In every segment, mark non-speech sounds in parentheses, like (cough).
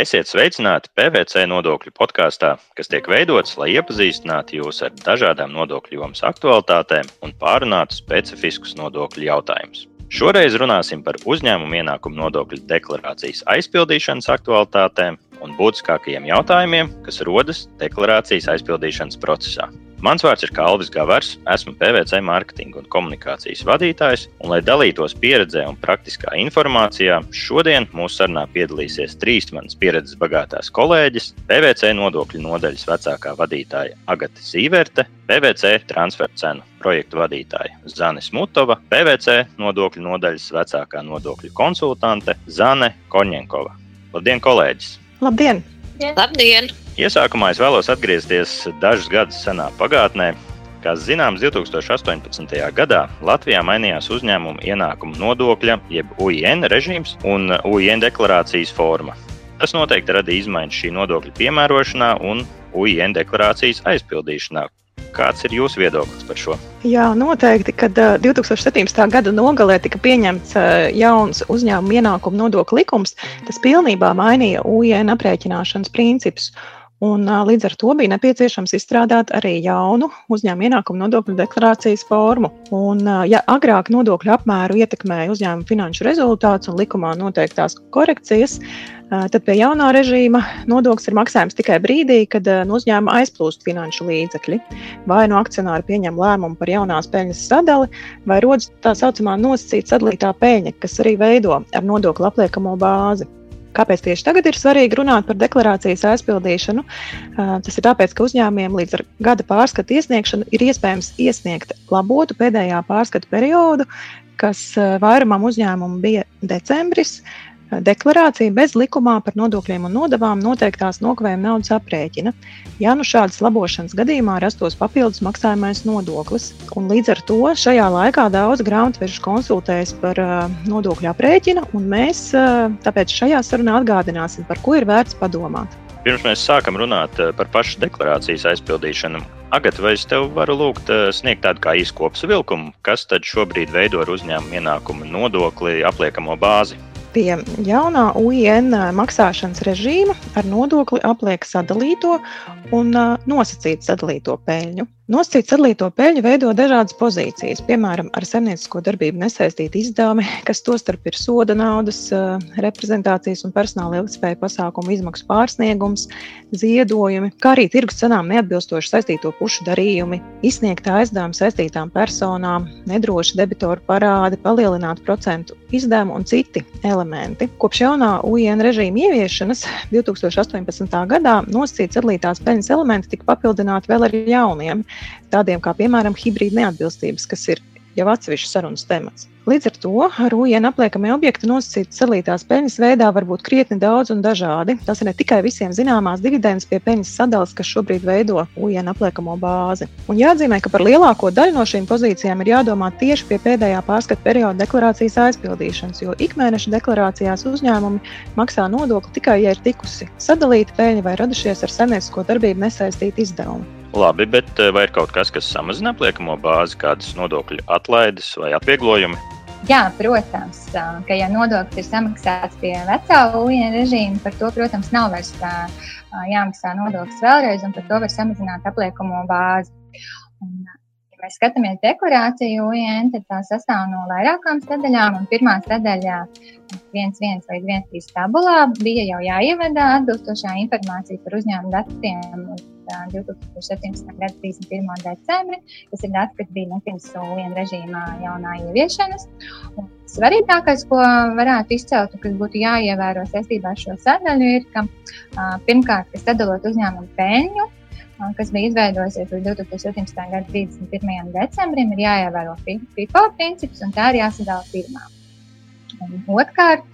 Esiet sveicināti PVC nodokļu podkāstā, kas tiek veidots, lai iepazīstinātu jūs ar dažādām nodokļu jomas aktualitātēm un pārunātu specifiskus nodokļu jautājumus. Šoreiz runāsim par uzņēmumu ienākumu nodokļu deklarācijas aizpildīšanas aktualitātēm un būtiskākajiem jautājumiem, kas rodas deklarācijas aizpildīšanas procesā. Mans vārds ir Kalvis Gavars, esmu PVC mārketinga un komunikācijas vadītājs, un, lai dalītos pieredzē un praktiskā informācijā, šodien mūsu sarunā piedalīsies trīs manas pieredzes bagātās kolēģis, PVC nodokļu nodaļas vecākā vadītāja Agate Zīverte, PVC transfer cenu projektu vadītāja Zane Smutova, PVC nodokļu nodaļas vecākā nodokļu konsultante Zane Koņenkova. Labdien, kolēģis! Labdien! Labdien! Iesākumā es vēlos atgriezties dažus gadus senā pagātnē. Kā zināms, 2018. gadā Latvijā mainījās uzņēmuma ienākuma nodokļa, jeb UIN režīms un UIN deklarācijas forma. Tas noteikti radīja izmaiņas šī nodokļa piemērošanā un UIN deklarācijas aizpildīšanā. Kāds ir jūsu viedoklis par šo? Jā, noteikti, kad uh, 2017. gada nogalē tika pieņemts jauns uzņēmuma ienākuma nodokļu likums, tas pilnībā mainīja UIN aprēķināšanas principus. Un, līdz ar to bija nepieciešams izstrādāt arī jaunu uzņēmuma ienākuma nodokļu deklarācijas formu. Un, ja agrāk nodokļu apmēru ietekmēja uzņēmuma finanšu rezultāts un likumā noteiktās korekcijas, tad pie jaunā režīma nodoklis ir maksājams tikai brīdī, kad no uzņēmuma aizplūst finanšu līdzekļi. Vai no akcionāri pieņem lēmumu par jaunās peļņas sadali, vai rodas tā saucamā nosacīta sadalītā peļņa, kas arī veido ar nodokļu apliekamo bāzi. Kāpēc tieši tagad ir svarīgi runāt par deklarācijas aizpildīšanu? Tas ir tāpēc, ka uzņēmumiem līdz gada pārskatu iesniegšanu ir iespējams iesniegt labotu pēdējā pārskatu periodu, kas vairumam uzņēmumu bija decembris, deklarācija bez likumā par nodokļiem un nodevām noteiktās nokavējuma naudas aprēķina. Ja nu šādas labošanas gadījumā rastos papildus maksājamais nodoklis, un līdz ar to šajā laikā daudz grāmatvežu konsultējas par nodokļu aprēķinu, un mēs tāpēc šajā sarunā atgādināsim, par ko ir vērts padomāt. Pirms mēs sākam runāt par pašu deklarācijas aizpildīšanu, Agat, vai es tev varu lūgt sniegt tādu kā īsu kopsavilkumu, kas tad šobrīd veido ar uzņēmuma ienākumu nodokli apliekamo bāzi? Pie jaunā UIN maksāšanas režīma ar nodokli apliek sadalīto un nosacītu sadalīto peļņu. Nosacīt sadalīto peļņu veido dažādas pozīcijas, piemēram, ar saimniecisko darbību nesaistīti izdevumi, kas tostarp ir soda naudas, eh, reprezentācijas un personāla ilgspēja pasākumu izmaksu pārsniegums, ziedojumi, kā arī tirgus cenām neatbilstoši saistīto pušu darījumi, izsniegtā aizdevuma saistītām personām, nedroši debitoru parādi, palielinātu procentu izdevumu un citi elementi. Kopš jaunā UIN režīma ieviešanas (laughs) 2018. gadā nosacīt sadalītās peļņas elementi tika papildināti vēl ar jauniem tādiem kā piemēram hibrīda neatbilstības, kas ir jau atsevišķs sarunas temats. Līdz ar to UIN apliekamie objekti nosacīti salītās peļņas veidā var būt krietni daudz un dažādi. Tas ir ne tikai visiem zināmās dividendes pie peļņas sadalas, kas šobrīd veido UIN apliekamo bāzi. Un jāatzīmē, ka par lielāko daļu no šīm pozīcijām ir jādomā tieši pie pēdējā pārskata perioda deklarācijas aizpildīšanas, jo ikmēneša deklarācijās uzņēmumi maksā nodokli tikai, ja ir tikusi sadalīta peļņa vai radušies ar saimniecisko darbību nesaistīti izdevumi. Labi, bet eh, vai ir kaut kas, kas samazina apliekamo bāzi, kādas nodokļu atlaides vai atvieglojumi? Jā, protams, ka ja nodoklis ir samaksāts pie vecā UIN režīma, par to, protams, nav vairs jāmaksā nodoklis vēlreiz, un par to var samazināt apliekamo bāzi. Un, mēs skatāmies deklarāciju UIN, tad tā sastāv no vairākām sadaļām, pirmā sadaļā 1.1 līdz 1.3 tabulā bija jau jāievada atbilstošā informācija par uzņēmumu datiem 2017. gada 31. decembri. Tas ir dati, kad bija nu, pirms viena režīmā jaunā ieviešanas. Un svarīgākais, ko varētu izcelt kas būtu jāievēro saistībā ar šo sadaļu, ir, ka pirmkārt, ka sadalot uzņēmumu peļņu, kas bija izveidojusies līdz 2017. gada 31. decembrim, ir jāievēro FIFO princips un tā ir jāsadala pirmā. Un otrkārt,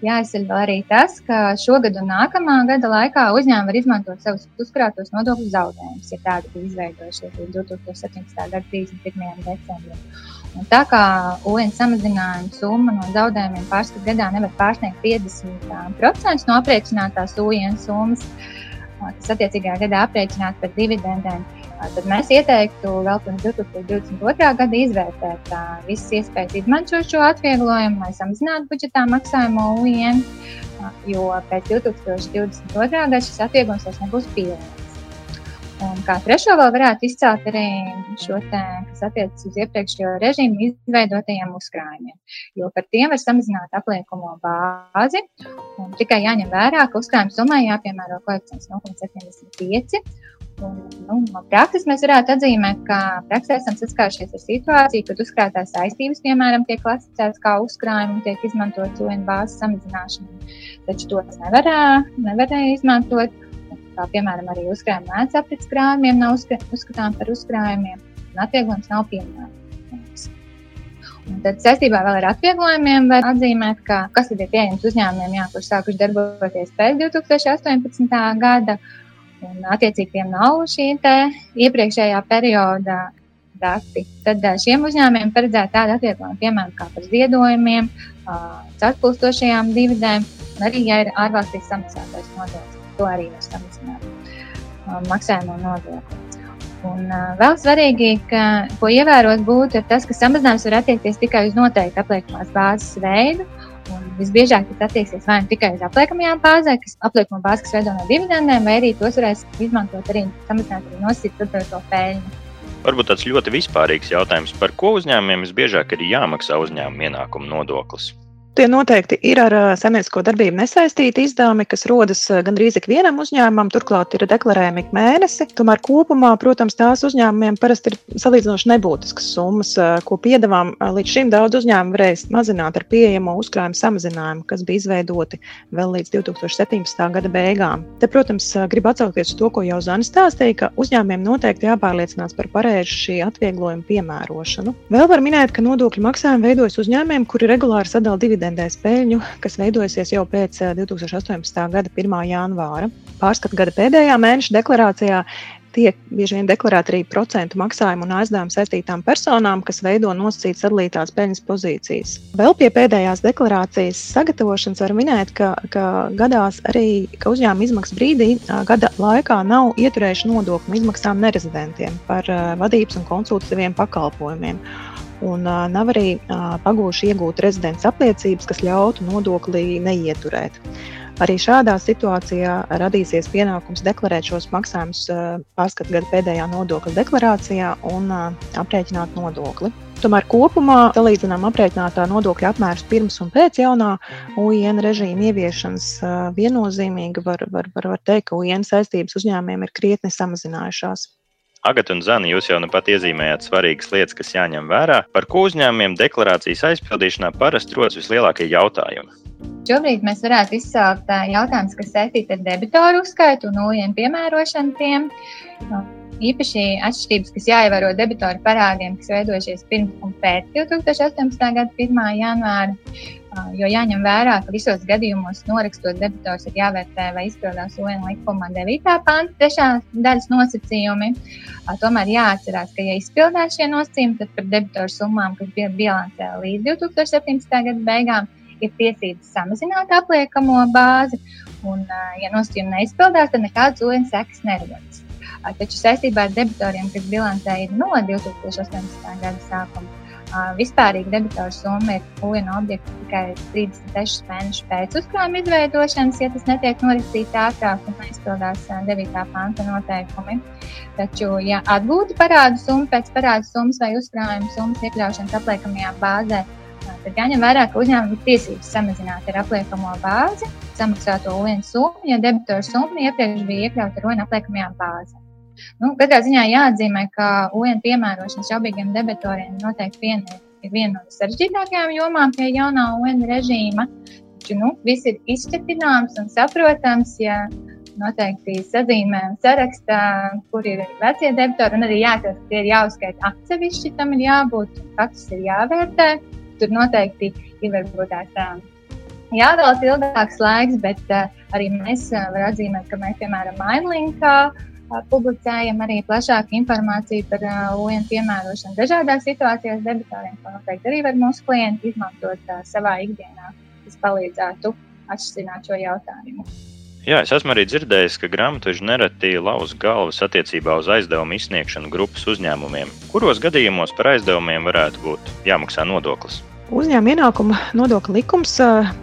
vēl arī tas, ka šogad un nākamā gada laikā uzņēmumi var izmantot savus uzkrātos nodokļu zaudējumus, ja tādi bija izveidojušies līdz 2017. gada 31. decembrim. Un tā kā UN samazinājuma summa no zaudējumiem pārskatu gadā nevar pārsniegt 50% no aprēķinātās UN summas, kas attiecīgajā gadā aprēķināta par dividendēm, Tad mēs ieteiktu vēl pirms 2022. gada izvērtēt visas iespējas izmantot šo atvieglojumu, lai samazinātu budžetā maksājumu UN, jo pēc 2022. gada šis atvieglojums vairs nebūs pieejams. Un kā trešo vēl varētu izcelt arī šo te, kas attiecas uz iepriekšējo režīmu izveidotajiem uzkrājumiem, jo par tiem var samazināt apliekumu bāzi. Tikai jāņem vērā, ka uzkrājuma summai jāpiemēro koeficients 0,75 Un, nu, no prakses mēs varētu atzīmēt, ka praksē esam saskārušies ar situāciju, kad uzkrātās saistības, piemēram, tiek klasificētas kā uzkrājumi un tiek izmantots UN bāzes samazināšanai. Taču tos nevarēja, nevarēja izmantot. Kā piemēram, arī uzkrājuma mēdz aprits krājumiem nav uzskatām par uzkrājumiem, un atvieglojums nav pieminēts. Un tad saistībā ar atvieglojumiem var atzīmēt, ka kas ir pieejams uzņēmumiem, jā, kurš sākuši darboties pēc 2018. gada. Un, attiecīgi, tiem nav šī iepriekšējā perioda dati. Tad šiem uzņēmumiem paredzēta tāda atvieglojuma, piemēram, kā par ziedojumiem, atpūstošajām dividēm, un arī, ja ir ārvalstīs samaksātais nodoklis, to arī var samazināt maksājumu nodokli. Un, uh, vēl svarīgi, ka, ko ievērot, būtu tas, ka samazinājums var attiekties tikai uz noteiktu apliekamās bāzes veidu, Un visbiežāk tas attieksies vai nu tikai uz apliekamajām bāzēm, kas apliekamo bāzi, kas veido no dividendēm, vai arī tos varēs izmantot arī samazināt arī nosīt to peļņu. Varbūt tāds ļoti vispārīgs jautājums, par ko uzņēmumiem visbiežāk ir jāmaksā uzņēmuma ienākuma nodoklis? Tie noteikti ir ar saimniecisko darbību nesaistīti izdevumi, kas rodas gandrīz ikvienam uzņēmumam, turklāt ir deklarējami ik mēnesi. Tomēr kopumā, protams, tās uzņēmumiem parasti ir salīdzinoši nebūtiskas summas, ko piedāvām. Līdz šim daudz uzņēmumu varēs mazināt ar pieejamo uzkrājumu samazinājumu, kas bija izveidoti vēl līdz 2017. gada beigām. Te, protams, gribu atsaukties uz to, ko jau Zana stāstīja, ka uzņēmumiem noteikti jāpārliecinās par pareizu šī atvieglojuma piemērošanu. Vēl var minēt, ka nodokļu maksājumi veidojas uzņēmumiem, kuri regulāri sadala dividendus dividendēs peļņu, kas veidojusies jau pēc 2018. gada 1. janvāra. Pārskatu gada pēdējā mēneša deklarācijā tiek bieži vien deklarēta arī procentu maksājumu un aizdevumu saistītām personām, kas veido nosacītas sadalītās peļņas pozīcijas. Vēl pie pēdējās deklarācijas sagatavošanas var minēt, ka, ka gadās arī, ka uzņēmuma izmaksas brīdī gada laikā nav ieturējuši nodokļu izmaksām nerezidentiem par vadības un konsultatīviem pakalpojumiem un uh, nav arī uh, pagūši iegūt rezidents apliecības, kas ļautu nodokli neieturēt. Arī šādā situācijā radīsies pienākums deklarēt šos maksājumus pārskatu gada pēdējā nodokļa deklarācijā un aprēķināt nodokli. Tomēr kopumā salīdzinām aprēķinātā nodokļa apmērus pirms un pēc jaunā UN režīma ieviešanas. Viennozīmīgi var, var, var, var teikt, ka UN saistības uzņēmumiem ir krietni samazinājušās. Agat un Zana, jūs jau nu pat iezīmējāt svarīgas lietas, kas jāņem vērā. Par ko uzņēmumiem deklarācijas aizpildīšanā parasti rodas vislielākie jautājumi? Šobrīd mēs varētu izcelt jautājumus, kas saistīti ar debitoru uzskaitu un nuliem piemērošanu tiem. Īpaši atšķirības, kas jāievēro debitoru parādiem, kas veidojušies pirms un pēc 2018. gada 1. janvāra. Jo jāņem vērā, ka visos gadījumos norakstot debitors ir jāvērtē, vai izpildās UN likuma 9. panta trešā daļas nosacījumi. Tomēr jāatcerās, ka, ja izpildās šie nosacījumi, tad par debitoru summām, kas bija bilancē līdz 2017. gada beigām, ir tiesības samazināt apliekamo bāzi. Un, ja nosacījumi neizpildās, tad nekādas UN sekas nerodas. Taču saistībā ar debitoriem, kas bilancē ir no 2018. gada sākuma, Vispārīgi debitoru summa ir viena objekta tikai 36 mēnešus pēc uzkrājuma izveidošanas, ja tas netiek norakstīts ātrāk un neizpildās 9. panta noteikumi. Taču, ja atgūtu parādu summu pēc parādu summas vai uzkrājuma summas iekļaušanas apliekamajā bāzē, tad jāņem vērā, ka uzņēmumam ir tiesības samazināt ar apliekamo bāzi, samaksāto UN summu, ja debitoru summa iepriekš bija iekļauta ar UN apliekamajā bāzē. Nu, katrā ziņā jāatzīmē, ka UN piemērošana šaubīgiem debitoriem noteikti vien, ir viena no sarežģītākajām jomām pie jaunā UN režīma. Taču nu, viss ir izšķirtināms un saprotams, ja noteikti sazīmē un sarakstā, kur ir vecie debitori, un arī jāatcerās, ka tie ir jāuzskaita atsevišķi, tam ir jābūt, faktus ir jāvērtē. Tur noteikti ir varbūt tās jāvelk ilgāks laiks, bet uh, arī mēs uh, varam atzīmēt, ka mēs, piemēram, Mainlinkā uh, publicējam arī plašāku informāciju par UN piemērošanu dažādās situācijās debitoriem, ko noteikti arī var mūsu klienti izmantot savā ikdienā, kas palīdzētu atšķirt šo jautājumu. Jā, es esmu arī dzirdējis, ka grāmatveži nereti lauz galvas attiecībā uz aizdevumu izsniegšanu grupas uzņēmumiem. Kuros gadījumos par aizdevumiem varētu būt jāmaksā nodoklis? Uzņēmuma ienākuma nodokļa likums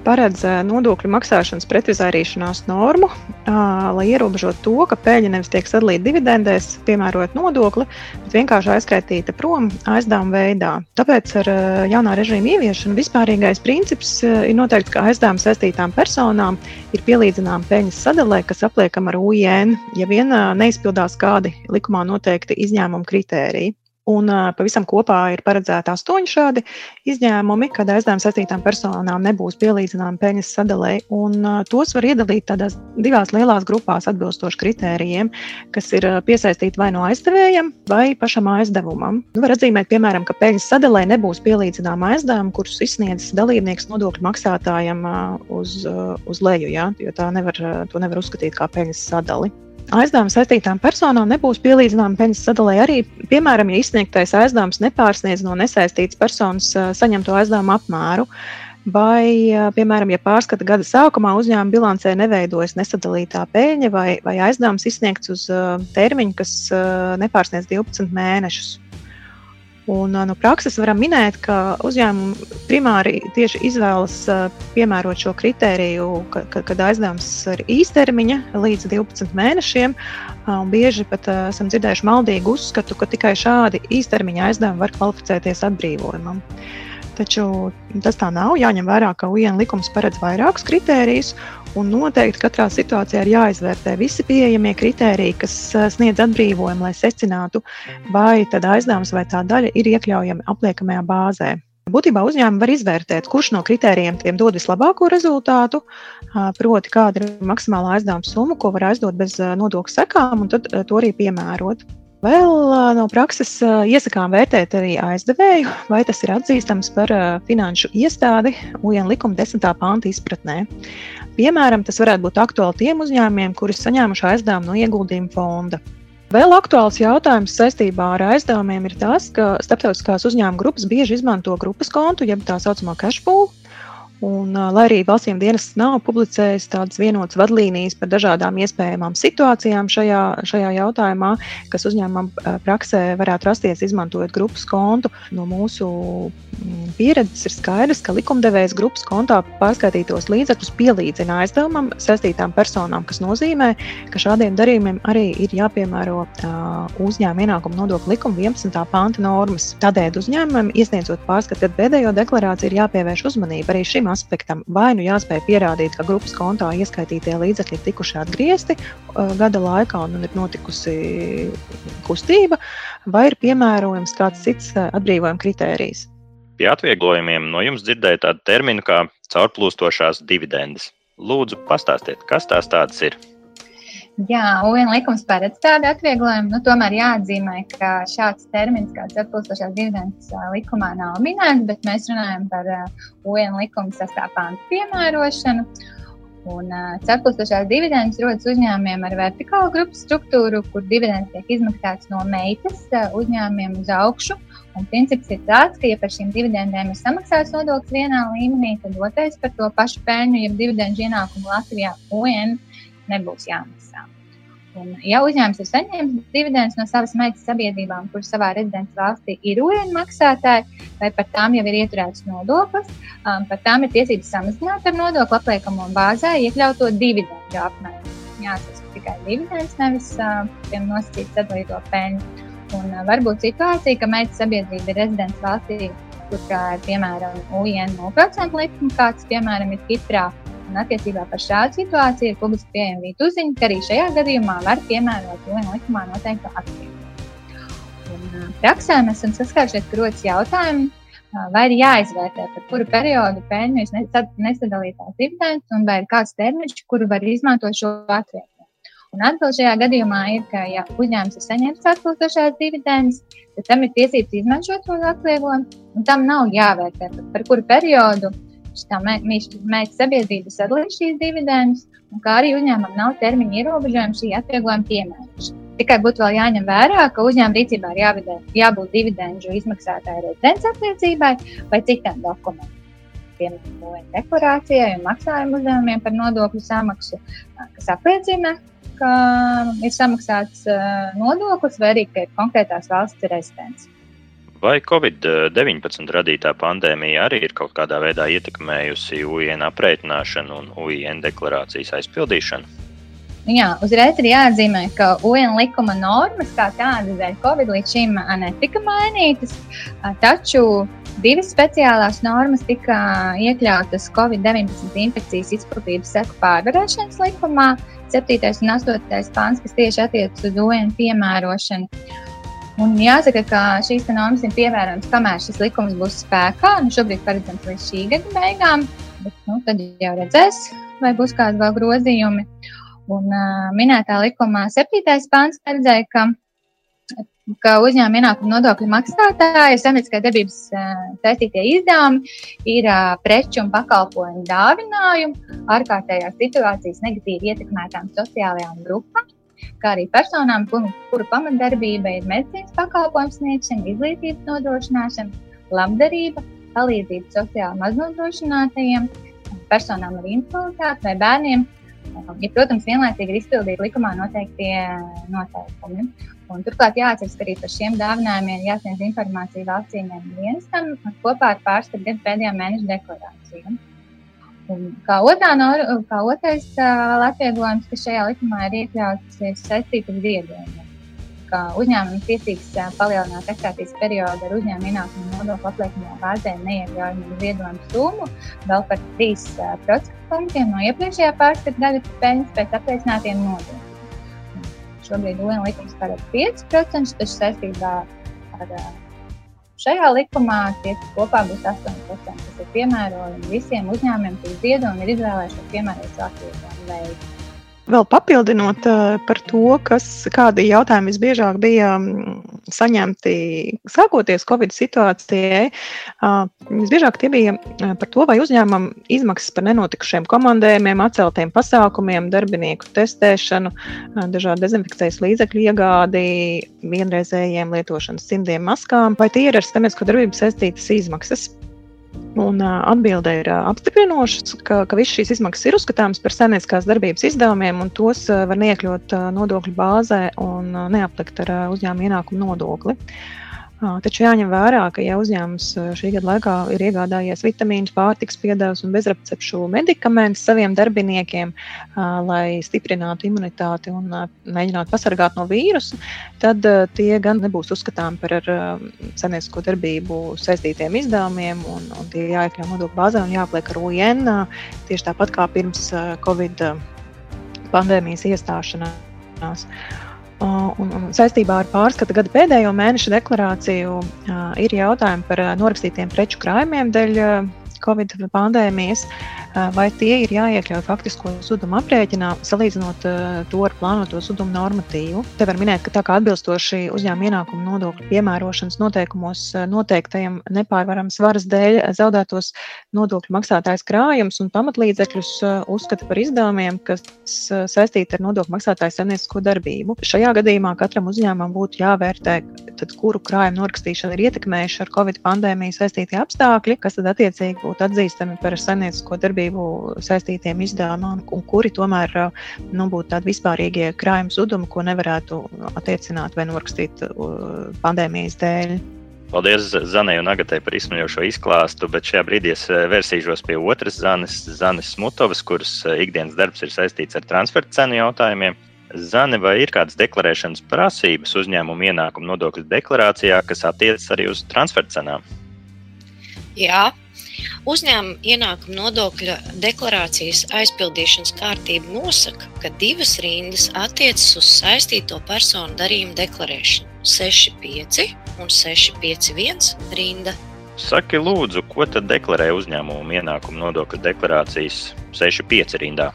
paredz nodokļu maksāšanas pretizvairīšanās normu, lai ierobežotu to, ka peļņa nevis tiek sadalīta dividendēs, piemērojot nodokli, bet vienkārši aizskaitīta prom aizdevuma veidā. Tāpēc ar jaunā režīma ieviešanu vispārīgais princips ir noteikts, ka aizdevuma saistītām personām ir pielīdzināma peļņas sadalē, kas apliekama ar UIN, ja vien neizpildās kādi likumā noteikti izņēmuma kritēriji. Un pavisam kopā ir paredzēti astoņi šādi izņēmumi, kad aizdevuma saistītām personām nebūs pielīdzināma peļņas sadalē. Un, tos var iedalīt tādās divās lielās grupās, atbilstoši kritērijiem, kas ir piesaistīti vai no aizdevējiem, vai pašam aizdevumam. Nu, var atzīmēt, piemēram, ka peļņas sadalē nebūs pielīdzināma aizdevuma, kurus izsniedz dalībnieks nodokļu maksātājam uz, uz leju, ja? jo tā nevar, nevar uzskatīt par peļņas sadali aizdevuma saistītām personām nebūs pielīdzināma peļņas sadalē arī, piemēram, ja izsniegtais aizdevums nepārsniedz no nesaistītas personas saņemto aizdevumu apmēru. Vai, piemēram, ja pārskata gada sākumā uzņēmuma bilancē neveidojas nesadalītā peļņa vai, vai aizdevums izsniegts uz termiņu, kas nepārsniedz 12 mēnešus. Un, no prakses varam minēt, ka uzņēmumi primāri tieši izvēlas piemērot šo kritēriju, ka, ka, kad aizdevums ir īstermiņa līdz 12 mēnešiem. Bieži pat esam dzirdējuši maldīgu uzskatu, ka tikai šādi īstermiņa aizdevumi var kvalificēties atbrīvojumam. Taču tas tā nav. Jāņem vērā, ka UN likums paredz vairākus kritērijus, Un noteikti katrā situācijā ir jāizvērtē visi pieejamie kritēriji, kas sniedz atbrīvojumu, lai secinātu, vai aizdevums vai tā daļa ir iekļaujami apliekamajā bāzē. Būtībā uzņēmumi var izvērtēt, kurš no kritērijiem tiem dod vislabāko rezultātu, proti, kāda ir maksimālā aizdevuma summa, ko var aizdot bez nodokļu sekām, un tad to arī piemērot. Vēl no prakses iesakām vērtēt arī aizdevēju, vai tas ir atzīstams par finanšu iestādi UN likuma 10. pānta izpratnē. Piemēram, tas varētu būt aktuāli tiem uzņēmumiem, kuri saņēmuši aizdevumu no ieguldījuma fonda. Vēl aktuāls jautājums saistībā ar aizdevumiem ir tas, ka starptautiskās uzņēmuma grupas bieži izmanto grupas kontu, jeb tā saucamo cashpool, Un, lai arī valstīm dienas nav publicējis tādas vienotas vadlīnijas par dažādām iespējamām situācijām šajā, šajā jautājumā, kas uzņēmumam praksē varētu rasties izmantojot grupas kontu, no mūsu mm, pieredzes ir skaidrs, ka likumdevējs grupas kontā pārskaitītos līdzekļus pielīdzina aizdevumam saistītām personām, kas nozīmē, ka šādiem darījumiem arī ir jāpiemēro uzņēmuma ienākuma nodokļa likuma 11. panta normas. Tādēļ uzņēmumam, iesniedzot pārskatu pēdējo deklarāciju, ir jāpievērš uzmanība arī šim šim aspektam vai nu jāspēj pierādīt, ka grupas kontā ieskaitītie līdzekļi tikuši atgriezti uh, gada laikā un ir notikusi kustība, vai ir piemērojams kāds cits uh, atbrīvojuma kritērijs. Pie atvieglojumiem no jums dzirdēju tādu terminu kā caurplūstošās dividendes. Lūdzu, pastāstiet, kas tās tādas ir? Jā, UN likums paredz tādu atvieglojumu. Nu, tomēr jāatzīmē, ka šāds termins, kāds atpūstošās dividendes likumā, nav minēts, bet mēs runājam par UN likuma sastāvpāntu piemērošanu. Un ceplostošās dividendes rodas uzņēmumiem ar vertikālu grupu struktūru, kur dividendes tiek izmaksātas no meitas uzņēmumiem uz augšu. Un princips ir tāds, ka, ja par šīm dividendēm ir samaksāts nodoklis vienā līmenī, tad otrais par to pašu peļņu, ja dividendžu ienākumu Latvijā UN nebūs jāmaksā. Un, ja uzņēmums ir saņēmis dividendus no savas meitas sabiedrībām, kuras savā rezidents valstī ir ūdeņu maksātāji, vai par tām jau ir ieturēts nodoklis, um, par tām ir tiesības samazināt ar nodokli apliekamo bāzē iekļauto dividendu apmēru. Jāsaka tikai dividends, nevis uh, tiem nosacīts sadalīto peļņu. Un uh, varbūt situācija, ka meitas sabiedrība ir rezidents valstī, kur ir piemēram UN 0% likuma, kāds piemēram ir Kiprā, Un attiecībā par šādu situāciju ir publiski pieejama vītuziņa, ka arī šajā gadījumā var piemērot UN likumā noteikto attīstību. Praksē mēs esam saskārušies ar rotas jautājumu, vai ir jāizvērtē, par kuru periodu peļņu ir nesadalītās dividendes, un vai ir kāds termiņš, kuru var izmantot šo atvieglojumu. Un atbilde šajā gadījumā ir, ka, ja uzņēmums ir saņēmis atpūtošās dividendes, tad tam ir tiesības izmantot šo atvieglojumu, un tam nav jāvērtē, par kuru periodu tā mērķa sabiedrība sadalīs šīs dividendes, un kā arī uzņēmumam nav termiņa ierobežojuma šī atvieglojuma piemērošana. Tikai būtu vēl jāņem vērā, ka uzņēmuma rīcībā ir jāvidē, jābūt dividendžu izmaksātāja rezidents apliecībai vai citiem dokumentiem. piemēram deklarācijai un maksājumu uzdevumiem par nodokļu samaksu, kas apliecina, ka ir samaksāts nodoklis vai arī ka ir konkrētās valsts rezidents. Vai Covid-19 radītā pandēmija arī ir kaut kādā veidā ietekmējusi UN aprēķināšanu un UN deklarācijas aizpildīšanu? Jā, uzreiz ir jāatzīmē, ka UN likuma normas kā tādas dēļ Covid līdz šim netika mainītas, taču divas speciālās normas tika iekļautas Covid-19 infekcijas izplatības seku pārvarēšanas likumā, 7. un 8. pāns, kas tieši attiecas uz UN piemērošanu. Un jāsaka, ka šīs normas ir pievērojamas, kamēr šis likums būs spēkā. Nu, šobrīd paredzams līdz šī gada beigām, bet nu, tad jau redzēs, vai būs kādi vēl grozījumi. Un, uh, minētā likumā 7. pāns paredzēja, ka, ka uzņēmuma ienākuma nodokļu maksātāja saimnieciskā darbības uh, saistītie izdevumi ir uh, preču un pakalpojumu dāvinājumi ārkārtējās situācijas negatīvi ietekmētām sociālajām grupām kā arī personām, kuru, kuru pamatdarbība ir medicīnas pakalpojumu sniegšana, izglītības nodrošināšana, labdarība, palīdzība sociāli maznodrošinātajiem, personām ar invaliditāti vai bērniem, ja, protams, vienlaicīgi ir izpildīti likumā noteiktie noteikumi. Un, turklāt jāatcerās, ka arī par šiem dāvinājumiem jāsniedz informācija valsts ieņēmuma dienestam kopā ar pārskatu gadu pēdējā mēneša deklarāciju. Kā, otrā, kā otrais uh, atvieglojums, kas šajā likumā ir iekļauts, ir saistīts ar ziedojumiem ka uzņēmums tiesīgs palielināt taksācijas periodu ar uzņēmuma ienākumu nodokļu apliekamajā bāzē neiekļaujumu ziedojumu summu vēl par 3% no iepriekšējā pārskata gada peļņas pēc apliecinātiem nodokļiem. Šobrīd likums paredz 5%, taču saistībā ar šajā likumā tie kopā būs 8%. Tas ir piemērojami visiem uzņēmumiem, kas ziedo un ir izvēlējušies piemērot savu veidu. Vēl papildinot uh, par to, kas, kādi jautājumi visbiežāk bija um, saņemti sākoties Covid situācijai, uh, visbiežāk tie bija uh, par to, vai uzņēmumam izmaksas par nenotikušiem komandējumiem, atceltiem pasākumiem, darbinieku testēšanu, dažādu dezinfekcijas līdzekļu iegādi, vienreizējiem lietošanas cimdiem maskām, vai tie ir ar saimniecisko darbību saistītas izmaksas. Un atbilde ir apstiprinoša, ka, ka visas šīs izmaksas ir uzskatāmas par saimnieciskās darbības izdevumiem, un tos var iekļaut nodokļu bāzē un neaplikt ar uzņēmuma ienākumu nodokli. Taču jāņem vērā, ka ja uzņēmums šī gada laikā ir iegādājies vitamīnus, pārtiks piedevus un bezrecepšu medikamentus saviem darbiniekiem, lai stiprinātu imunitāti un mēģinātu pasargāt no vīrusu, tad tie gan nebūs uzskatāmi par ar saimniecisko darbību saistītiem izdevumiem, un, un tie jāiekļauj nodokļu bāzē un jāpliek ar UN tieši tāpat kā pirms Covid pandēmijas iestāšanās. Un, un saistībā ar pārskata gada pēdējo mēnešu deklarāciju ir jautājumi par norakstītiem preču krājumiem dēļ Covid pandēmijas. Vai tie ir jāiekļauj faktisko zudumu aprēķinā, salīdzinot to ar plānoto zudumu normatīvu. Te var minēt, ka tā kā atbilstoši uzņēmuma ienākuma nodokļu piemērošanas noteikumos noteiktajam nepārvarams varas dēļ zaudētos nodokļu maksātājs krājums un pamatlīdzekļus uzskata par izdevumiem, kas saistīti ar nodokļu maksātāju saimniecisko darbību. Šajā gadījumā katram uzņēmumam būtu jāvērtē, tad, kuru krājumu norakstīšanu ir ietekmējuši ar Covid pandēmiju saistītie apstākļi, kas tad attiecīgi būtu atzīstami par saimniecisko darbību saistītiem izdevumiem, un kuri tomēr nu, būtu tādi vispārīgie krājuma zudumi, ko nevarētu attiecināt vai norakstīt pandēmijas dēļ. Paldies Zanai un Agatē par izsmeļošo izklāstu, bet šajā brīdī es vērsīšos pie otras Zanes, Zanes Smutovas, kuras ikdienas darbs ir saistīts ar transferta cenu jautājumiem. Zane, vai ir kādas deklarēšanas prasības uzņēmuma ienākuma nodokļu deklarācijā, kas attiecas arī uz transferta cenām? Jā, Uzņēmuma ienākuma nodokļa deklarācijas aizpildīšanas kārtība nosaka, ka divas rindas attiecas uz saistīto personu darījumu deklarēšanu - 6,5 un 6,51 rinda. Saki, lūdzu, ko tad deklarē uzņēmuma ienākuma nodokļa deklarācijas 6,5 rindā?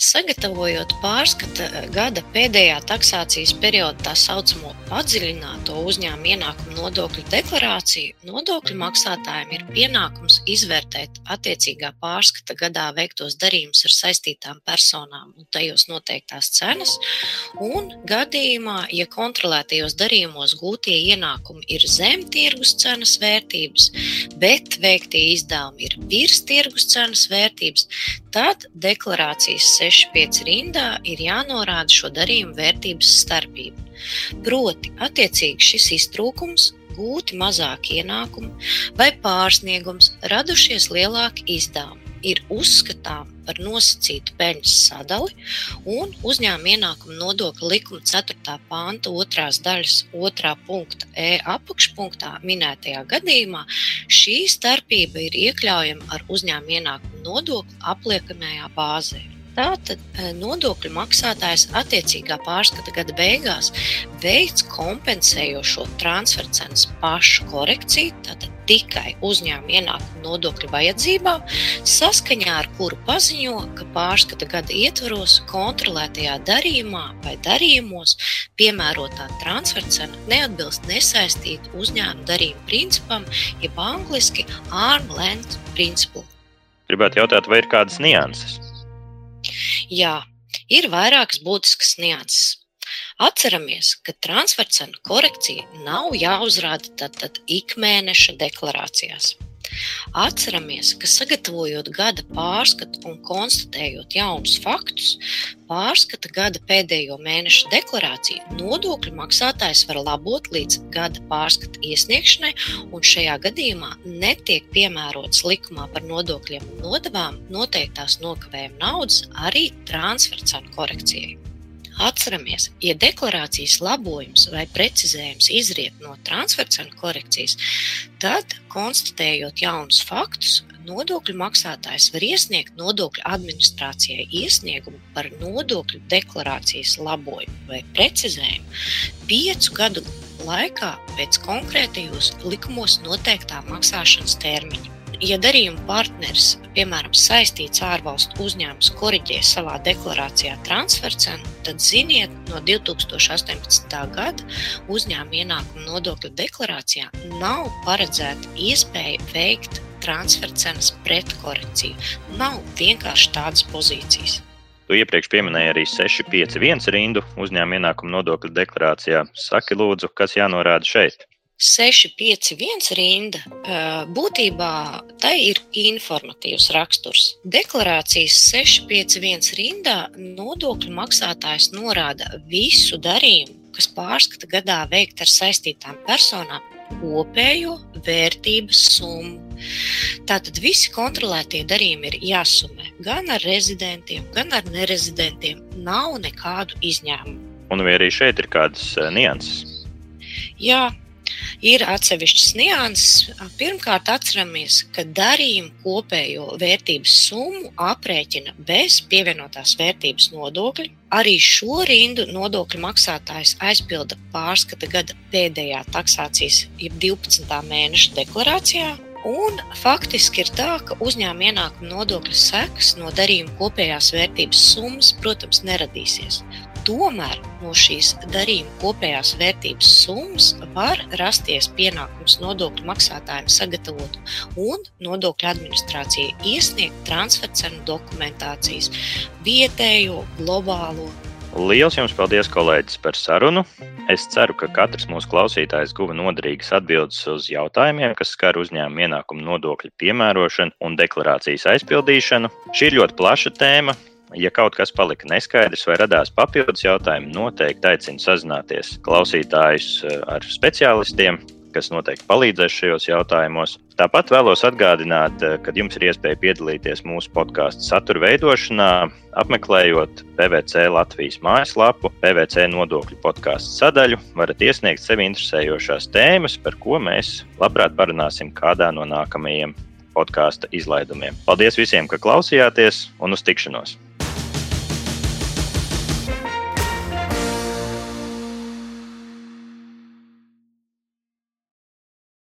Sagatavojot pārskata gada pēdējā taksācijas perioda tā saucamo padziļināto uzņēmuma ienākumu nodokļu deklarāciju, nodokļu maksātājiem ir pienākums izvērtēt attiecīgā pārskata gadā veiktos darījumus ar saistītām personām un tajos noteiktās cenas, un gadījumā, ja kontrolētajos darījumos gūtie ienākumi ir zem tirgus cenas vērtības, bet veiktie izdevumi ir virs tirgus cenas vērtības, tad deklarācijas 65 rindā ir jānorāda šo darījumu vērtības starpība. Proti, attiecīgi šis iztrūkums, gūti mazāki ienākumi vai pārsniegums, radušies lielāki izdevumi, ir uzskatām par nosacītu peļņas sadali un uzņēmuma ienākuma nodokļa likuma 4. panta 2. daļas 2. punkta E apakšpunktā minētajā gadījumā šī starpība ir iekļaujama ar uzņēmuma ienākuma nodokli apliekamajā bāzē. Tātad eh, nodokļu maksātājs attiecīgā pārskata gada beigās veids kompensējošo transfercenas pašu korekciju, tātad tikai uzņēmuma ienākuma nodokļu vajadzībām, saskaņā ar kuru paziņo, ka pārskata gada ietvaros kontrolētajā darījumā vai darījumos piemērotā transfercena neatbilst nesaistītu uzņēmuma darījuma principam, jeb angliski arm length principu. Gribētu jautāt, vai ir kādas nianses? Jā, ir vairākas būtiskas nianses. Atceramies, ka transfercenu korekcija nav jāuzrāda tad, tad ikmēneša deklarācijās. Atceramies, ka sagatavojot gada pārskatu un konstatējot jaunus faktus, pārskata gada pēdējo mēnešu deklarāciju nodokļu maksātājs var labot līdz gada pārskata iesniegšanai, un šajā gadījumā netiek piemērots likumā par nodokļiem un nodevām noteiktās nokavējuma naudas arī transfercenu korekcijai. Atceramies, ja deklarācijas labojums vai precizējums izriet no transfercenu korekcijas, tad, konstatējot jaunus faktus, nodokļu maksātājs var iesniegt nodokļu administrācijai iesniegumu par nodokļu deklarācijas labojumu vai precizējumu piecu gadu laikā pēc konkrētajos likumos noteiktā maksāšanas termiņa ja darījuma partneris, piemēram, saistīts ārvalstu uzņēmums, korģē savā deklarācijā transfer cenu, tad ziniet, no 2018. gada uzņēmuma ienākuma nodokļu deklarācijā nav paredzēta iespēja veikt transfer cenas pretkorekciju. Nav vienkārši tādas pozīcijas. Tu iepriekš pieminēji arī 651 rindu uzņēmuma ienākuma nodokļa deklarācijā. Saki, lūdzu, kas jānorāda šeit? 651 rinda būtībā tai ir informatīvs raksturs. Deklarācijas 651 rindā nodokļu maksātājs norāda visu darījumu, kas pārskata gadā veikt ar saistītām personām, kopējo vērtības summu. Tātad visi kontrolētie darījumi ir jāsumē gan ar rezidentiem, gan ar nerezidentiem. Nav nekādu izņēmumu. Un vai arī šeit ir kādas nianses? Jā, ir atsevišķas nianses. Pirmkārt, atceramies, ka darījumu kopējo vērtības summu aprēķina bez pievienotās vērtības nodokļa. Arī šo rindu nodokļu maksātājs aizpilda pārskata gada pēdējā taksācijas, jeb 12. mēneša deklarācijā, Un faktiski ir tā, ka uzņēmuma ienākuma nodokļa sekas no darījuma kopējās vērtības summas, protams, neradīsies. Tomēr no šīs darījuma kopējās vērtības summas var rasties pienākums nodokļu maksātājiem sagatavot un nodokļu administrācijai iesniegt transfercenu dokumentācijas vietējo, globālo. Lielas jums paldies, kolēģis, par sarunu. Es ceru, ka katrs mūsu klausītājs guva noderīgas atbildes uz jautājumiem, kas skar uzņēmuma ienākuma nodokļu piemērošanu un deklarācijas aizpildīšanu. Šī ir ļoti plaša tēma, Ja kaut kas palika neskaidrs vai radās papildus jautājumi, noteikti aicinu sazināties klausītājus eh, ar speciālistiem, kas noteikti palīdzēs šajos jautājumos. Tāpat vēlos atgādināt, eh, ka jums ir iespēja piedalīties mūsu podkāstu satura veidošanā, apmeklējot PVC Latvijas mājaslapu, PVC nodokļu podkāstu sadaļu. varat iesniegt sevi interesējošās tēmas, par ko mēs labprāt parunāsim kādā no nākamajiem podkāstu izlaidumiem. Paldies visiem, ka klausījāties un uz tikšanos!